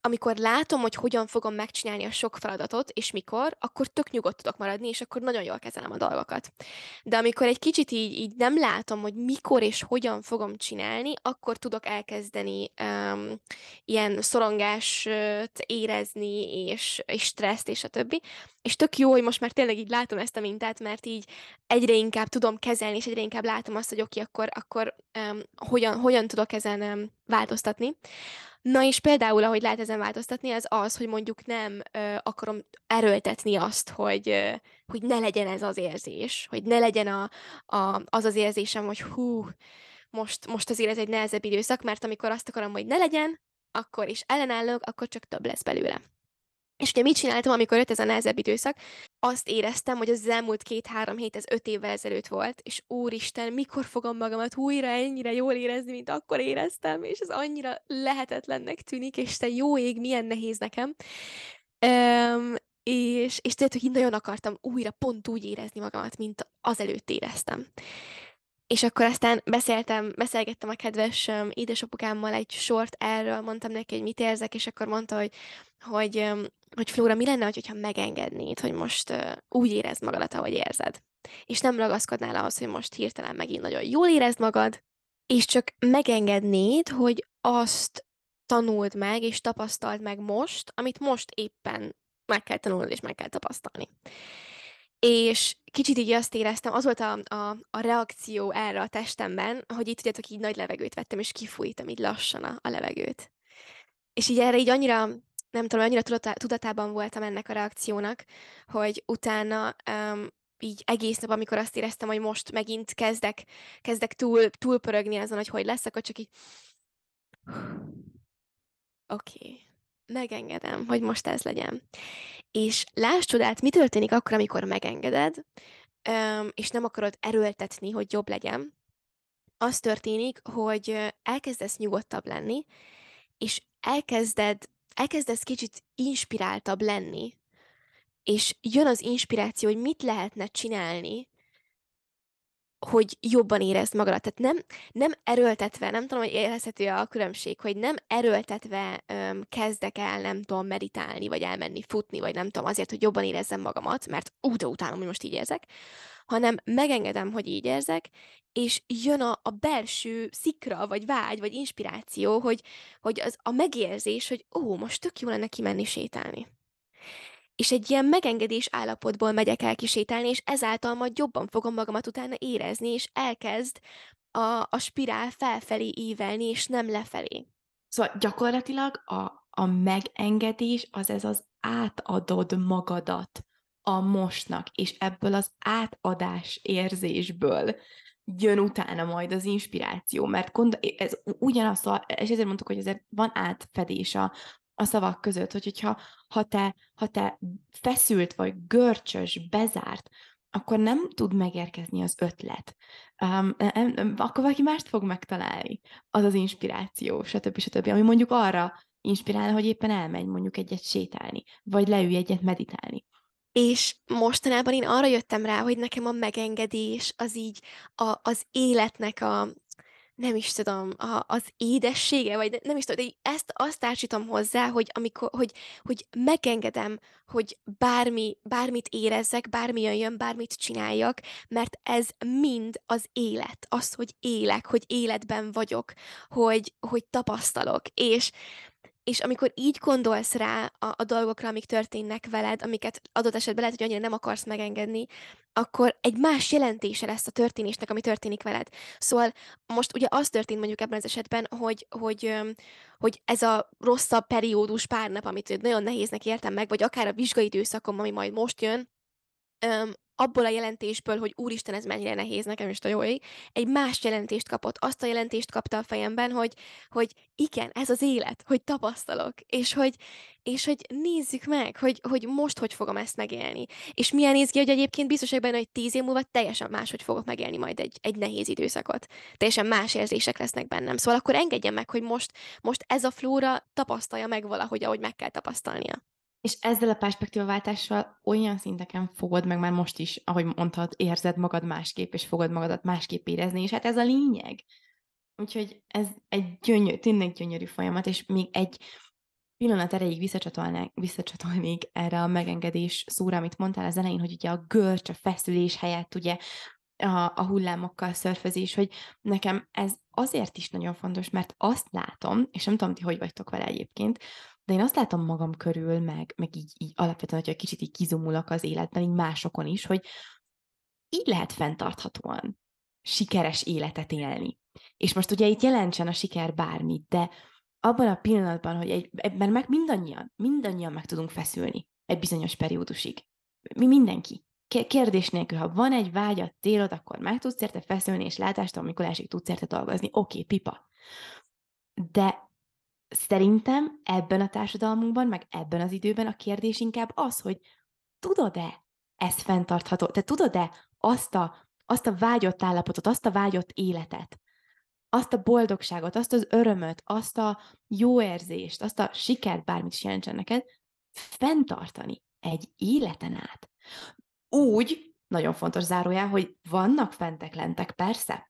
amikor látom, hogy hogyan fogom megcsinálni a sok feladatot, és mikor, akkor tök nyugodt tudok maradni, és akkor nagyon jól kezelem a dolgokat. De amikor egy kicsit így, így nem látom, hogy mikor és hogyan fogom csinálni, akkor tudok elkezdeni um, ilyen szorongást érezni, és, és stresszt, és a többi. És tök jó, hogy most már tényleg így látom ezt a mintát, mert így egyre inkább tudom kezelni, és egyre inkább látom azt, hogy oké, okay, akkor, akkor um, hogyan, hogyan tudok ezen um, változtatni. Na és például, ahogy lehet ezen változtatni, az az, hogy mondjuk nem ö, akarom erőltetni azt, hogy, ö, hogy ne legyen ez az érzés, hogy ne legyen a, a, az az érzésem, hogy hú, most, most azért ez egy nehezebb időszak, mert amikor azt akarom, hogy ne legyen, akkor is ellenállok, akkor csak több lesz belőle. És ugye mit csináltam, amikor jött ez a nehezebb időszak? Azt éreztem, hogy az elmúlt két-három hét, ez öt évvel ezelőtt volt, és úristen, mikor fogom magamat újra ennyire jól érezni, mint akkor éreztem, és ez annyira lehetetlennek tűnik, és te jó ég, milyen nehéz nekem. Um, és, és tudod, hogy nagyon akartam újra pont úgy érezni magamat, mint azelőtt éreztem. És akkor aztán beszéltem, beszélgettem a kedves um, édesapukámmal egy sort erről, mondtam neki, hogy mit érzek, és akkor mondta, hogy, hogy, hogy Flóra, mi lenne, hogyha megengednéd, hogy most úgy érezd magadat, ahogy érzed. És nem ragaszkodnál ahhoz, hogy most hirtelen megint nagyon jól érezd magad, és csak megengednéd, hogy azt tanuld meg, és tapasztald meg most, amit most éppen meg kell tanulnod, és meg kell tapasztalni. És kicsit így azt éreztem, az volt a, a, a reakció erre a testemben, hogy itt tudjátok, így nagy levegőt vettem, és kifújtam így lassan a, a levegőt. És így erre így annyira, nem tudom, annyira tudatában voltam ennek a reakciónak, hogy utána um, így egész nap, amikor azt éreztem, hogy most megint kezdek, kezdek túl, túlpörögni azon, hogy hogy lesz, akkor csak így oké, okay. megengedem, hogy most ez legyen. És láss csodát, mi történik akkor, amikor megengeded, és nem akarod erőltetni, hogy jobb legyen. Az történik, hogy elkezdesz nyugodtabb lenni, és elkezded, elkezdesz kicsit inspiráltabb lenni, és jön az inspiráció, hogy mit lehetne csinálni, hogy jobban érezd magadat. Tehát nem, nem erőltetve, nem tudom, hogy érezhető a különbség, hogy nem erőltetve öm, kezdek el, nem tudom, meditálni, vagy elmenni futni, vagy nem tudom, azért, hogy jobban érezzem magamat, mert úgy de utálom, hogy most így érzek, hanem megengedem, hogy így érzek, és jön a, a belső szikra, vagy vágy, vagy inspiráció, hogy, hogy az a megérzés, hogy ó, most tök jó lenne kimenni sétálni és egy ilyen megengedés állapotból megyek el kisétálni, és ezáltal majd jobban fogom magamat utána érezni, és elkezd a, a spirál felfelé ívelni, és nem lefelé. Szóval gyakorlatilag a, a megengedés az ez az átadod magadat a mostnak, és ebből az átadás érzésből jön utána majd az inspiráció, mert gond, ez ugyanaz, és ezért mondtuk, hogy ezért van átfedés a, a szavak között, hogy, hogyha ha te, ha te feszült vagy görcsös, bezárt, akkor nem tud megérkezni az ötlet. Um, akkor valaki mást fog megtalálni. Az az inspiráció, stb. stb. Ami mondjuk arra inspirálna, hogy éppen elmegy mondjuk egyet sétálni, vagy leülj egyet meditálni. És mostanában én arra jöttem rá, hogy nekem a megengedés az így a, az életnek a, nem is tudom, a, az édessége, vagy nem is tudom, de ezt azt társítom hozzá, hogy amikor, hogy, hogy megengedem, hogy bármi, bármit érezzek, bármi jön, bármit csináljak, mert ez mind az élet, az, hogy élek, hogy életben vagyok, hogy, hogy tapasztalok, és és amikor így gondolsz rá a, a dolgokra, amik történnek veled, amiket adott esetben lehet, hogy annyira nem akarsz megengedni, akkor egy más jelentése lesz a történésnek, ami történik veled. Szóval most ugye az történt mondjuk ebben az esetben, hogy, hogy, hogy ez a rosszabb periódus pár nap, amit nagyon nehéznek értem meg, vagy akár a vizsgai időszakom, ami majd most jön, abból a jelentésből, hogy úristen, ez mennyire nehéz nekem is a jó egy más jelentést kapott. Azt a jelentést kapta a fejemben, hogy, hogy igen, ez az élet, hogy tapasztalok, és hogy, és hogy nézzük meg, hogy, hogy most hogy fogom ezt megélni. És milyen néz ki, hogy egyébként biztos hogy benne, hogy tíz év múlva teljesen máshogy fogok megélni majd egy, egy nehéz időszakot. Teljesen más érzések lesznek bennem. Szóval akkor engedjem meg, hogy most, most ez a flóra tapasztalja meg valahogy, ahogy meg kell tapasztalnia. És ezzel a perspektívaváltással olyan szinteken fogod meg már most is, ahogy mondtad, érzed magad másképp, és fogod magadat másképp érezni, és hát ez a lényeg. Úgyhogy ez egy gyönyörű, tényleg gyönyörű folyamat, és még egy pillanat erejéig visszacsatolnék, visszacsatolnék erre a megengedés szóra, amit mondtál az elején, hogy ugye a görcs, a feszülés helyett ugye a, a hullámokkal szörfözés, hogy nekem ez azért is nagyon fontos, mert azt látom, és nem tudom, ti hogy vagytok vele egyébként, de én azt látom magam körül, meg, meg így, így alapvetően, hogyha kicsit így kizumulok az életben, így másokon is, hogy így lehet fenntarthatóan sikeres életet élni. És most ugye itt jelentsen a siker bármit, de abban a pillanatban, hogy egy, mert meg mindannyian, mindannyian meg tudunk feszülni egy bizonyos periódusig. Mi mindenki. Kérdés nélkül, ha van egy vágyat, célod, akkor meg tudsz érte feszülni, és látástól Mikulásig tudsz érte dolgozni. Oké, okay, pipa. De szerintem ebben a társadalmunkban, meg ebben az időben a kérdés inkább az, hogy tudod-e ez fenntartható? Te tudod-e azt a, azt a vágyott állapotot, azt a vágyott életet, azt a boldogságot, azt az örömöt, azt a jó érzést, azt a sikert, bármit is jelentsen neked, fenntartani egy életen át. Úgy, nagyon fontos zárójá, hogy vannak fentek lentek, persze,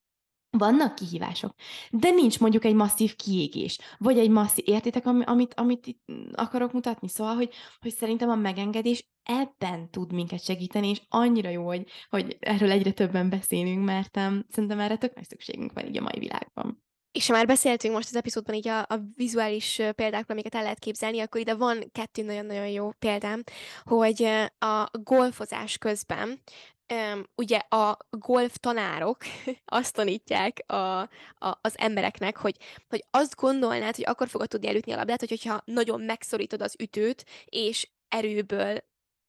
vannak kihívások, de nincs mondjuk egy masszív kiégés, vagy egy masszív, értitek, amit, amit itt akarok mutatni? Szóval, hogy, hogy szerintem a megengedés ebben tud minket segíteni, és annyira jó, hogy, hogy erről egyre többen beszélünk, mert um, szerintem erre tök nagy szükségünk van így a mai világban. És ha már beszéltünk most az epizódban így a, a vizuális példákról, amiket el lehet képzelni, akkor ide van kettő nagyon-nagyon jó példám, hogy a golfozás közben ugye a golf tanárok azt tanítják a, a, az embereknek, hogy, hogy azt gondolnád, hogy akkor fogod tudni elütni a labdát, hogyha nagyon megszorítod az ütőt, és erőből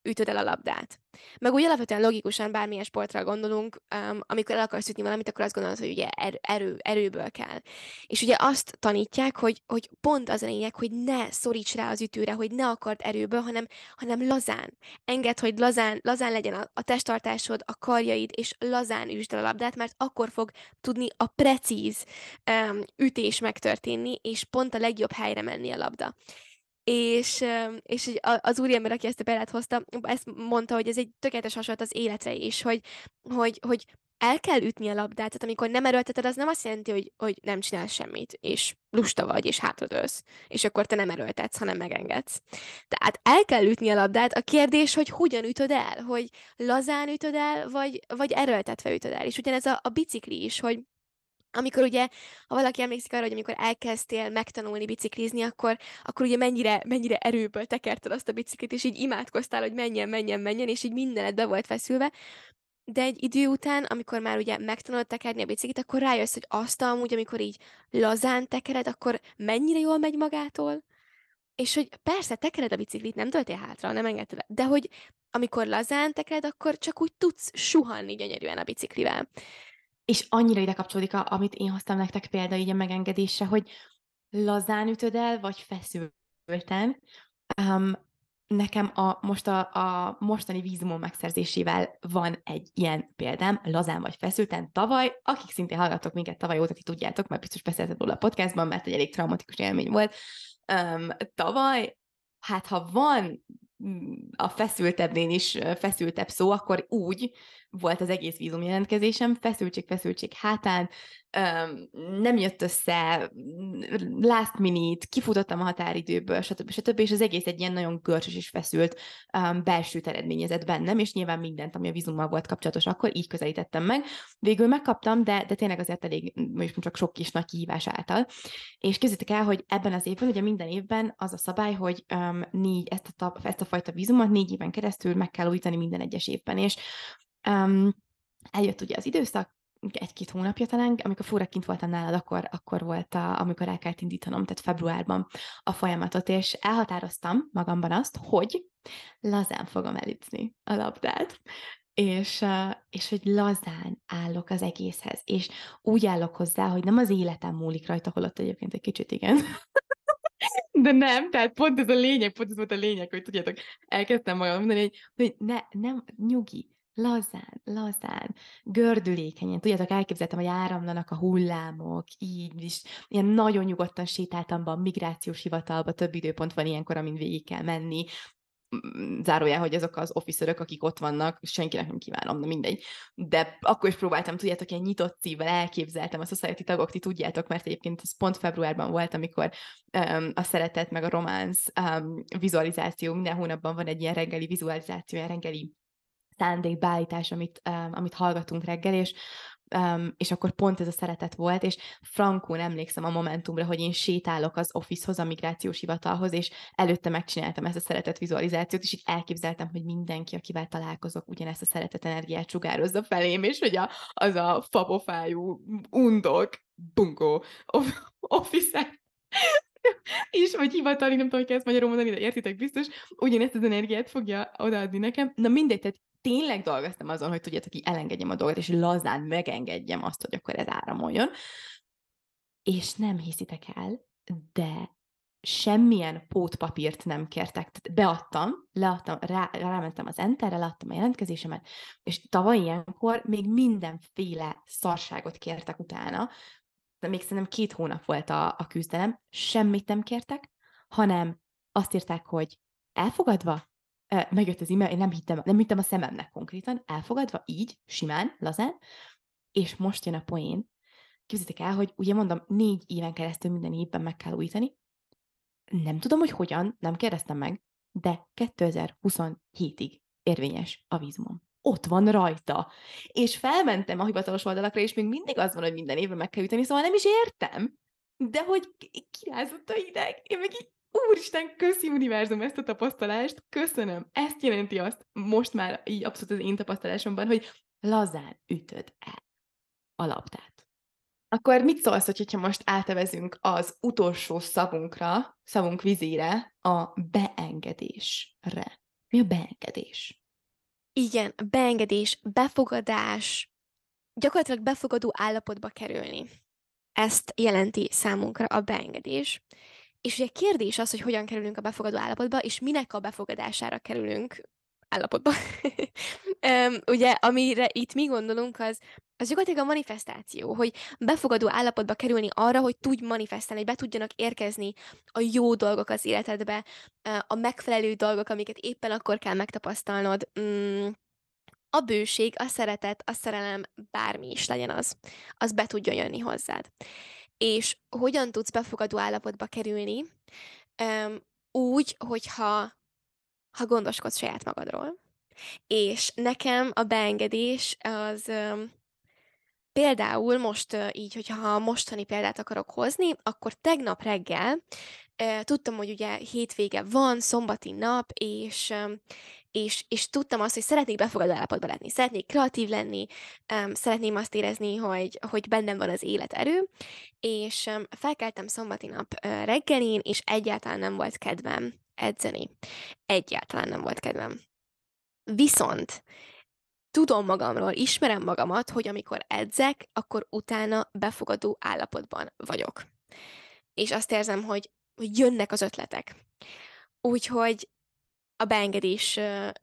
ütöd el a labdát. Meg úgy alapvetően logikusan bármilyen sportra gondolunk, um, amikor el akarsz ütni valamit, akkor azt gondolod, hogy ugye er, erő, erőből kell. És ugye azt tanítják, hogy, hogy pont az a lényeg, hogy ne szoríts rá az ütőre, hogy ne akard erőből, hanem, hanem lazán. Engedd, hogy lazán, lazán legyen a, a testtartásod, a karjaid, és lazán üsd el a labdát, mert akkor fog tudni a precíz um, ütés megtörténni, és pont a legjobb helyre menni a labda. És, és az úriember, aki ezt a példát hozta, ezt mondta, hogy ez egy tökéletes hasonlat az életre is, hogy, hogy, hogy el kell ütni a labdát, tehát amikor nem erőlteted, az nem azt jelenti, hogy, hogy nem csinálsz semmit, és lusta vagy, és hátradőlsz, és akkor te nem erőltetsz, hanem megengedsz. Tehát el kell ütni a labdát, a kérdés, hogy hogyan ütöd el, hogy lazán ütöd el, vagy, vagy erőltetve ütöd el. És ugyanez a, a bicikli is, hogy amikor ugye, ha valaki emlékszik arra, hogy amikor elkezdtél megtanulni biciklizni, akkor, akkor ugye mennyire, mennyire erőből tekerted azt a biciklit, és így imádkoztál, hogy menjen, menjen, menjen, és így mindened be volt feszülve. De egy idő után, amikor már ugye megtanulod tekerni a biciklit, akkor rájössz, hogy azt amúgy, amikor így lazán tekered, akkor mennyire jól megy magától, és hogy persze, tekered a biciklit, nem töltél hátra, nem engedted le, de hogy amikor lazán tekered, akkor csak úgy tudsz suhanni gyönyörűen a biciklivel. És annyira ide kapcsolódik, a, amit én hoztam nektek példa így a megengedésre, hogy lazán ütöd el, vagy feszülten. Um, nekem a, most a, a mostani vízumon megszerzésével van egy ilyen példám, lazán vagy feszülten. Tavaly, akik szintén hallgatok minket tavaly óta, ti tudjátok, mert biztos beszéltem róla a podcastban, mert egy elég traumatikus élmény volt. Um, tavaly, hát ha van a feszültebbnél is feszültebb szó, akkor úgy volt az egész vízum jelentkezésem, feszültség, feszültség hátán, nem jött össze, last minute, kifutottam a határidőből, stb. stb. És az egész egy ilyen nagyon görcsös és feszült belső eredményezett bennem, és nyilván mindent, ami a vízummal volt kapcsolatos, akkor így közelítettem meg. Végül megkaptam, de, de tényleg azért elég, most csak sok kis nagy kihívás által. És képzeljétek el, hogy ebben az évben, ugye minden évben az a szabály, hogy um, négy, ezt a, ezt a fajta vízumot négy éven keresztül meg kell újítani minden egyes évben, és um, eljött ugye az időszak, egy-két hónapja talán, amikor fúra kint voltam nálad, akkor, akkor volt, a, amikor el kellett indítanom, tehát februárban a folyamatot, és elhatároztam magamban azt, hogy lazán fogom elütni a labdát. és, és hogy lazán állok az egészhez, és úgy állok hozzá, hogy nem az életem múlik rajta, holott egyébként egy kicsit igen. De nem, tehát pont ez a lényeg, pont ez volt a lényeg, hogy tudjátok, elkezdtem magam mondani, hogy, hogy ne, nem, nyugi, lazán, lazán, gördülékenyen. Tudjátok, elképzeltem, hogy áramlanak a hullámok, így is. Ilyen nagyon nyugodtan sétáltam be a migrációs hivatalba, több időpont van ilyenkor, amin végig kell menni. Mm, zárójel, hogy azok az officerök, akik ott vannak, senkinek nem kívánom, de mindegy. De akkor is próbáltam, tudjátok, ilyen nyitott szívvel elképzeltem a Society tagok, ti tudjátok, mert egyébként ez pont februárban volt, amikor um, a szeretet meg a románc um, vizualizáció, minden hónapban van egy ilyen reggeli vizualizáció, ilyen reggeli szándékbeállítás, amit, um, amit hallgatunk reggel, és um, és akkor pont ez a szeretet volt, és frankón emlékszem a Momentumra, hogy én sétálok az officehoz, a migrációs hivatalhoz, és előtte megcsináltam ezt a szeretet vizualizációt, és így elképzeltem, hogy mindenki, akivel találkozok, ugyanezt a szeretet energiát sugározza felém, és hogy a, az a fabofájú undok, bunkó office és vagy hivatali, nem tudom, hogy ezt magyarul mondani, de értitek biztos, ugyanezt az energiát fogja odaadni nekem. Na mindegy, tehát tényleg dolgoztam azon, hogy tudjátok, hogy elengedjem a dolgot, és lazán megengedjem azt, hogy akkor ez áramoljon. És nem hiszitek el, de semmilyen pótpapírt nem kértek. Tehát beadtam, leadtam, rá, rámentem az enterre, leadtam a jelentkezésemet, és tavaly ilyenkor még mindenféle szarságot kértek utána, de még szerintem két hónap volt a, a küzdelem, semmit nem kértek, hanem azt írták, hogy elfogadva, megjött az e-mail, én nem hittem, nem hittem a szememnek konkrétan, elfogadva, így, simán, lazán, és most jön a poén. Képzeljétek el, hogy ugye mondom, négy éven keresztül minden évben meg kell újítani. Nem tudom, hogy hogyan, nem kérdeztem meg, de 2027-ig érvényes a vízumom. Ott van rajta. És felmentem a hivatalos oldalakra, és még mindig az van, hogy minden évben meg kell üteni, szóval nem is értem. De hogy kirázott a ideg, én meg így Úristen, köszi univerzum ezt a tapasztalást, köszönöm. Ezt jelenti azt most már így abszolút az én tapasztalásomban, hogy lazán ütöd el a labdát. Akkor mit szólsz, hogyha most átevezünk az utolsó szavunkra, szavunk vizére, a beengedésre? Mi a beengedés? Igen, beengedés, befogadás, gyakorlatilag befogadó állapotba kerülni. Ezt jelenti számunkra a beengedés. És ugye kérdés az, hogy hogyan kerülünk a befogadó állapotba, és minek a befogadására kerülünk állapotba. um, ugye, amire itt mi gondolunk, az, az gyakorlatilag a manifestáció, hogy befogadó állapotba kerülni arra, hogy tudj manifestálni, hogy be tudjanak érkezni a jó dolgok az életedbe, a megfelelő dolgok, amiket éppen akkor kell megtapasztalnod. Mm, a bőség, a szeretet, a szerelem, bármi is legyen az, az be tudjon jönni hozzád és hogyan tudsz befogadó állapotba kerülni, um, úgy, hogyha ha gondoskodsz saját magadról. És nekem a beengedés az um, például most uh, így, hogyha mostani példát akarok hozni, akkor tegnap reggel uh, tudtam, hogy ugye hétvége van, szombati nap, és um, és, és tudtam azt, hogy szeretnék befogadó állapotban lenni, szeretnék kreatív lenni, um, szeretném azt érezni, hogy, hogy bennem van az életerő, és um, felkeltem szombati nap uh, reggelén, és egyáltalán nem volt kedvem edzeni. Egyáltalán nem volt kedvem. Viszont tudom magamról, ismerem magamat, hogy amikor edzek, akkor utána befogadó állapotban vagyok. És azt érzem, hogy, hogy jönnek az ötletek. Úgyhogy a beengedés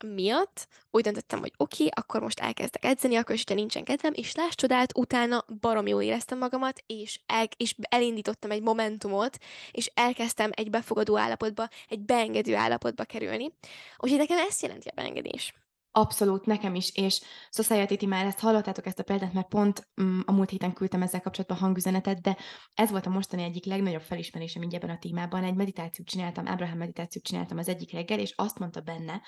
miatt úgy döntöttem, hogy oké, okay, akkor most elkezdek edzeni, akkor is, nincsen kedvem, és láss csodát, utána barom jól éreztem magamat, és, el, és elindítottam egy momentumot, és elkezdtem egy befogadó állapotba, egy beengedő állapotba kerülni. Úgyhogy nekem ezt jelenti a beengedés. Abszolút, nekem is, és Society ti már ezt hallottátok ezt a példát, mert pont mm, a múlt héten küldtem ezzel kapcsolatban hangüzenetet, de ez volt a mostani egyik legnagyobb felismerésem így ebben a témában. Egy meditációt csináltam, Abraham meditációt csináltam az egyik reggel, és azt mondta benne,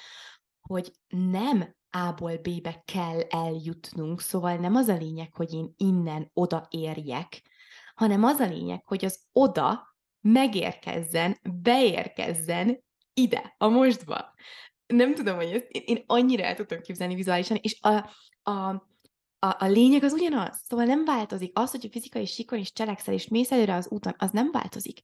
hogy nem A-ból B-be kell eljutnunk, szóval nem az a lényeg, hogy én innen oda érjek, hanem az a lényeg, hogy az oda megérkezzen, beérkezzen ide, a mostba nem tudom, hogy ezt én, annyira el tudtam képzelni vizuálisan, és a, a a, a lényeg az ugyanaz. Szóval nem változik. Az, hogy fizikai síkon is cselekszel, és mész előre az úton, az nem változik.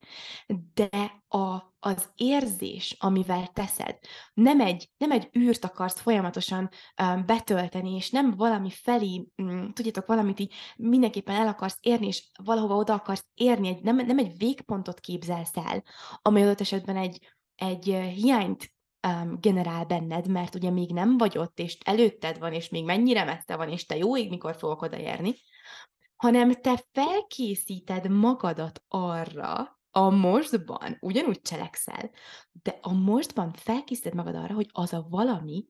De a, az érzés, amivel teszed, nem egy, nem egy űrt akarsz folyamatosan um, betölteni, és nem valami felé, um, tudjátok, valamit így mindenképpen el akarsz érni, és valahova oda akarsz érni, egy, nem, nem egy végpontot képzelsz el, amely adott esetben egy, egy hiányt um, generál benned, mert ugye még nem vagy ott, és előtted van, és még mennyire messze van, és te jó ég, mikor fogok odaérni, hanem te felkészíted magadat arra, a mostban ugyanúgy cselekszel, de a mostban felkészíted magad arra, hogy az a valami,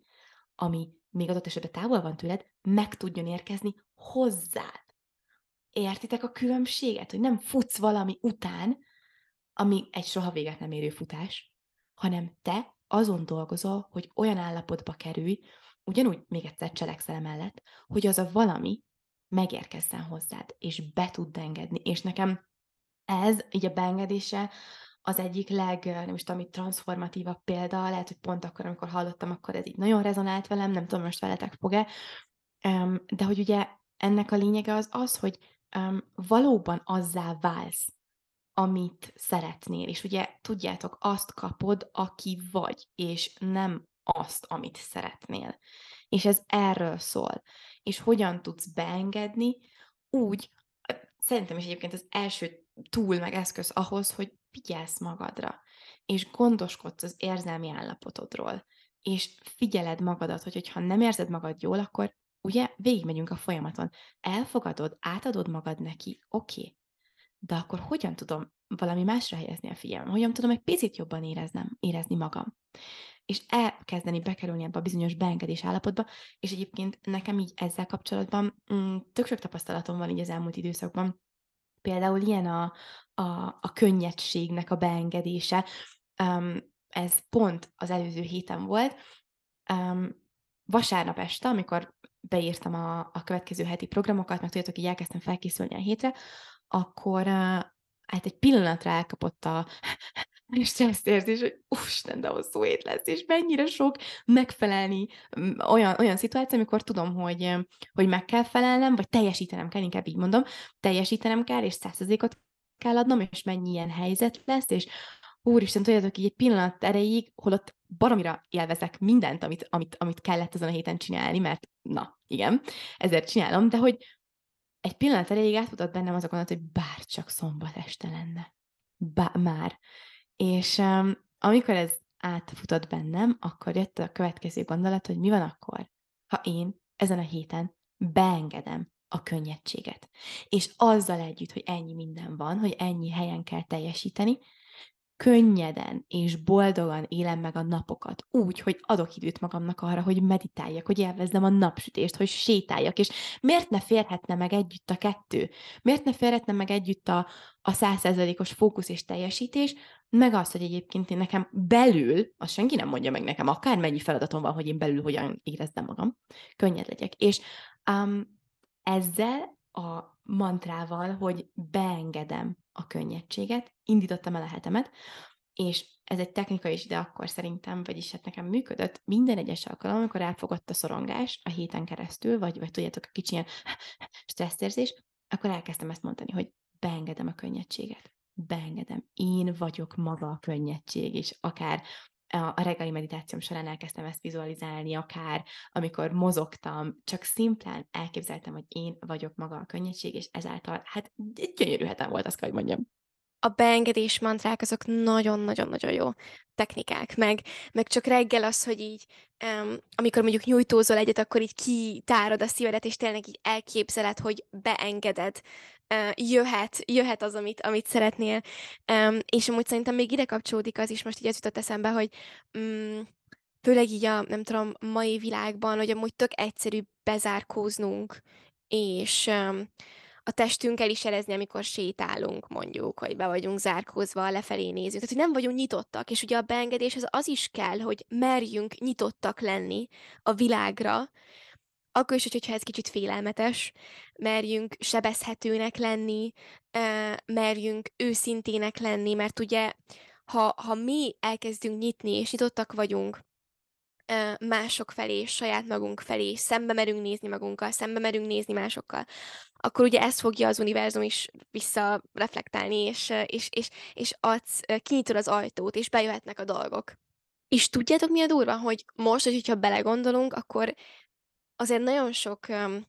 ami még adott esetben távol van tőled, meg tudjon érkezni hozzád. Értitek a különbséget, hogy nem futsz valami után, ami egy soha véget nem érő futás, hanem te azon dolgozol, hogy olyan állapotba kerülj, ugyanúgy még egyszer cselekszel mellett, hogy az a valami megérkezzen hozzád, és be tud engedni. És nekem ez, így a beengedése, az egyik leg, nem is tudom, transformatívabb példa, lehet, hogy pont akkor, amikor hallottam, akkor ez így nagyon rezonált velem, nem tudom, most veletek fog-e, de hogy ugye ennek a lényege az az, hogy valóban azzá válsz, amit szeretnél. És ugye tudjátok, azt kapod, aki vagy, és nem azt, amit szeretnél. És ez erről szól. És hogyan tudsz beengedni úgy, szerintem is egyébként az első túl meg eszköz ahhoz, hogy figyelsz magadra, és gondoskodsz az érzelmi állapotodról, és figyeled magadat, hogy hogyha nem érzed magad jól, akkor ugye végigmegyünk a folyamaton. Elfogadod, átadod magad neki, oké, okay de akkor hogyan tudom valami másra helyezni a figyelmem? Hogyan tudom egy picit jobban éreznem, érezni magam? És elkezdeni bekerülni ebbe a bizonyos beengedés állapotba, és egyébként nekem így ezzel kapcsolatban mm, tök sok tapasztalatom van így az elmúlt időszakban. Például ilyen a, a, a könnyedségnek a beengedése. Um, ez pont az előző héten volt. Um, vasárnap este, amikor beírtam a, a következő heti programokat, meg tudjátok, így elkezdtem felkészülni a hétre, akkor hát egy pillanatra elkapott a érzés, hogy úristen, de hosszú hét lesz, és mennyire sok megfelelni olyan, olyan szituáció, amikor tudom, hogy, hogy meg kell felelnem, vagy teljesítenem kell, inkább így mondom, teljesítenem kell, és százszerzékot kell adnom, és mennyi ilyen helyzet lesz, és úristen, tudjátok, így egy pillanat erejéig, holott baromira élvezek mindent, amit, amit, amit kellett azon a héten csinálni, mert na, igen, ezért csinálom, de hogy, egy pillanat elég átfutott bennem az a gondolat, hogy bár csak szombat este lenne. Bá- már. És um, amikor ez átfutott bennem, akkor jött a következő gondolat, hogy mi van akkor, ha én ezen a héten beengedem a könnyedséget. És azzal együtt, hogy ennyi minden van, hogy ennyi helyen kell teljesíteni, könnyeden és boldogan élem meg a napokat, úgy, hogy adok időt magamnak arra, hogy meditáljak, hogy élvezzem a napsütést, hogy sétáljak, és miért ne férhetne meg együtt a kettő? Miért ne férhetne meg együtt a, a százszerzalékos fókusz és teljesítés, meg az, hogy egyébként én nekem belül, azt senki nem mondja meg nekem, akármennyi feladatom van, hogy én belül hogyan érezzem magam, könnyed legyek. És um, ezzel a mantrával, hogy beengedem a könnyedséget, indítottam el a hetemet, és ez egy technika is, de akkor szerintem, vagyis hát nekem működött minden egyes alkalom, amikor elfogadta a szorongás a héten keresztül, vagy, vagy tudjátok, a kicsi ilyen stresszérzés, akkor elkezdtem ezt mondani, hogy beengedem a könnyedséget. Beengedem. Én vagyok maga a könnyedség, és akár a reggeli meditációm során elkezdtem ezt vizualizálni, akár amikor mozogtam, csak szimplán elképzeltem, hogy én vagyok maga a könnyedség, és ezáltal, hát gyönyörű hetem volt, azt kell, hogy mondjam. A beengedés mantrák azok nagyon-nagyon-nagyon jó technikák, meg, meg csak reggel az, hogy így, um, amikor mondjuk nyújtózol egyet, akkor így kitárod a szívedet, és tényleg így elképzeled, hogy beengeded, jöhet, jöhet az, amit, amit szeretnél. És amúgy szerintem még ide kapcsolódik az is, most így ez jutott eszembe, hogy um, főleg így a, nem tudom, mai világban, hogy amúgy tök egyszerű bezárkóznunk, és a testünkkel is jelezni, amikor sétálunk, mondjuk, hogy be vagyunk zárkózva, lefelé nézünk. Tehát, hogy nem vagyunk nyitottak, és ugye a beengedés az, az is kell, hogy merjünk nyitottak lenni a világra, akkor is, hogyha ez kicsit félelmetes, merjünk sebezhetőnek lenni, merjünk őszintének lenni, mert ugye, ha, ha mi elkezdünk nyitni, és nyitottak vagyunk mások felé, saját magunk felé, szembe merünk nézni magunkkal, szembe merünk nézni másokkal, akkor ugye ezt fogja az univerzum is visszareflektálni, és, és, és, és adsz, kinyitod az ajtót, és bejöhetnek a dolgok. És tudjátok, mi a durva? Hogy most, hogyha belegondolunk, akkor azért nagyon sok um,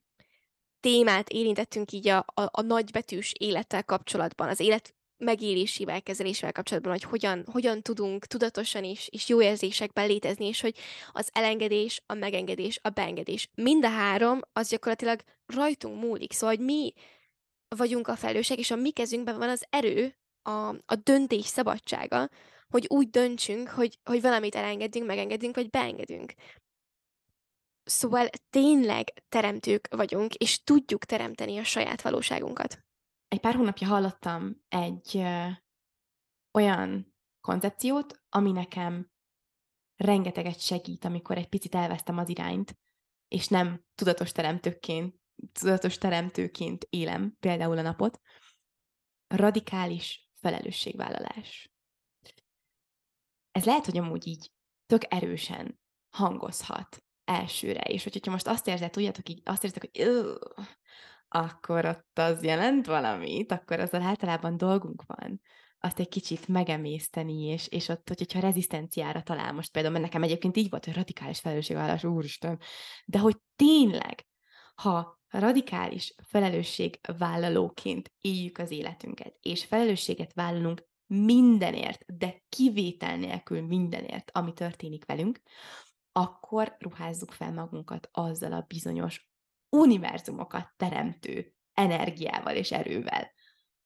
témát érintettünk így a, a, a nagybetűs élettel kapcsolatban, az élet megélésével, kezelésével kapcsolatban, hogy hogyan, hogyan tudunk tudatosan is, és jó érzésekben létezni, és hogy az elengedés, a megengedés, a beengedés, mind a három, az gyakorlatilag rajtunk múlik. Szóval, hogy mi vagyunk a felelősek, és a mi kezünkben van az erő, a, a döntés szabadsága, hogy úgy döntsünk, hogy, hogy valamit elengedünk, megengedünk, vagy beengedünk. Szóval tényleg teremtők vagyunk, és tudjuk teremteni a saját valóságunkat. Egy pár hónapja hallottam egy ö, olyan koncepciót, ami nekem rengeteget segít, amikor egy picit elvesztem az irányt, és nem tudatos teremtőként, tudatos teremtőként élem például a napot. Radikális felelősségvállalás. Ez lehet, hogy amúgy így tök erősen hangozhat elsőre, és hogyha most azt érzed, tudjátok, így azt érzed, hogy akkor ott az jelent valamit, akkor azzal általában dolgunk van azt egy kicsit megemészteni, és, és ott, hogyha rezisztenciára talál, most például, mert nekem egyébként így volt, hogy radikális felelősségvállás, úristen, de hogy tényleg, ha radikális felelősségvállalóként éljük az életünket, és felelősséget vállalunk mindenért, de kivétel nélkül mindenért, ami történik velünk, akkor ruházzuk fel magunkat azzal a bizonyos univerzumokat teremtő energiával és erővel,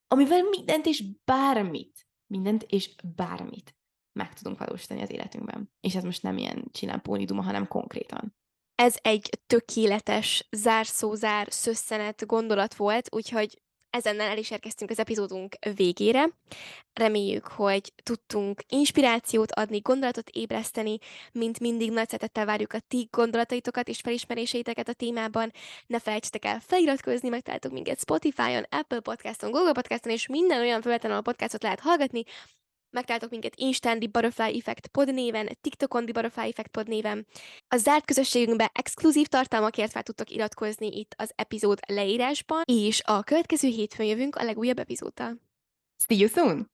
amivel mindent és bármit, mindent és bármit meg tudunk valósítani az életünkben. És ez most nem ilyen csinámpóni duma, hanem konkrétan. Ez egy tökéletes zárszózár, szösszenet gondolat volt, úgyhogy ezennel el is érkeztünk az epizódunk végére. Reméljük, hogy tudtunk inspirációt adni, gondolatot ébreszteni, mint mindig nagy szeretettel várjuk a ti gondolataitokat és felismeréseiteket a témában. Ne felejtsetek el feliratkozni, megtaláltok minket Spotify-on, Apple Podcaston, Google Podcaston és minden olyan felületen, ahol podcastot lehet hallgatni. Megtaláltok minket Instán The Butterfly Effect pod néven, TikTokon The Butterfly Effect pod néven. A zárt közösségünkbe exkluzív tartalmakért fel tudtok iratkozni itt az epizód leírásban, és a következő hétfőn jövünk a legújabb epizódtal. See you soon!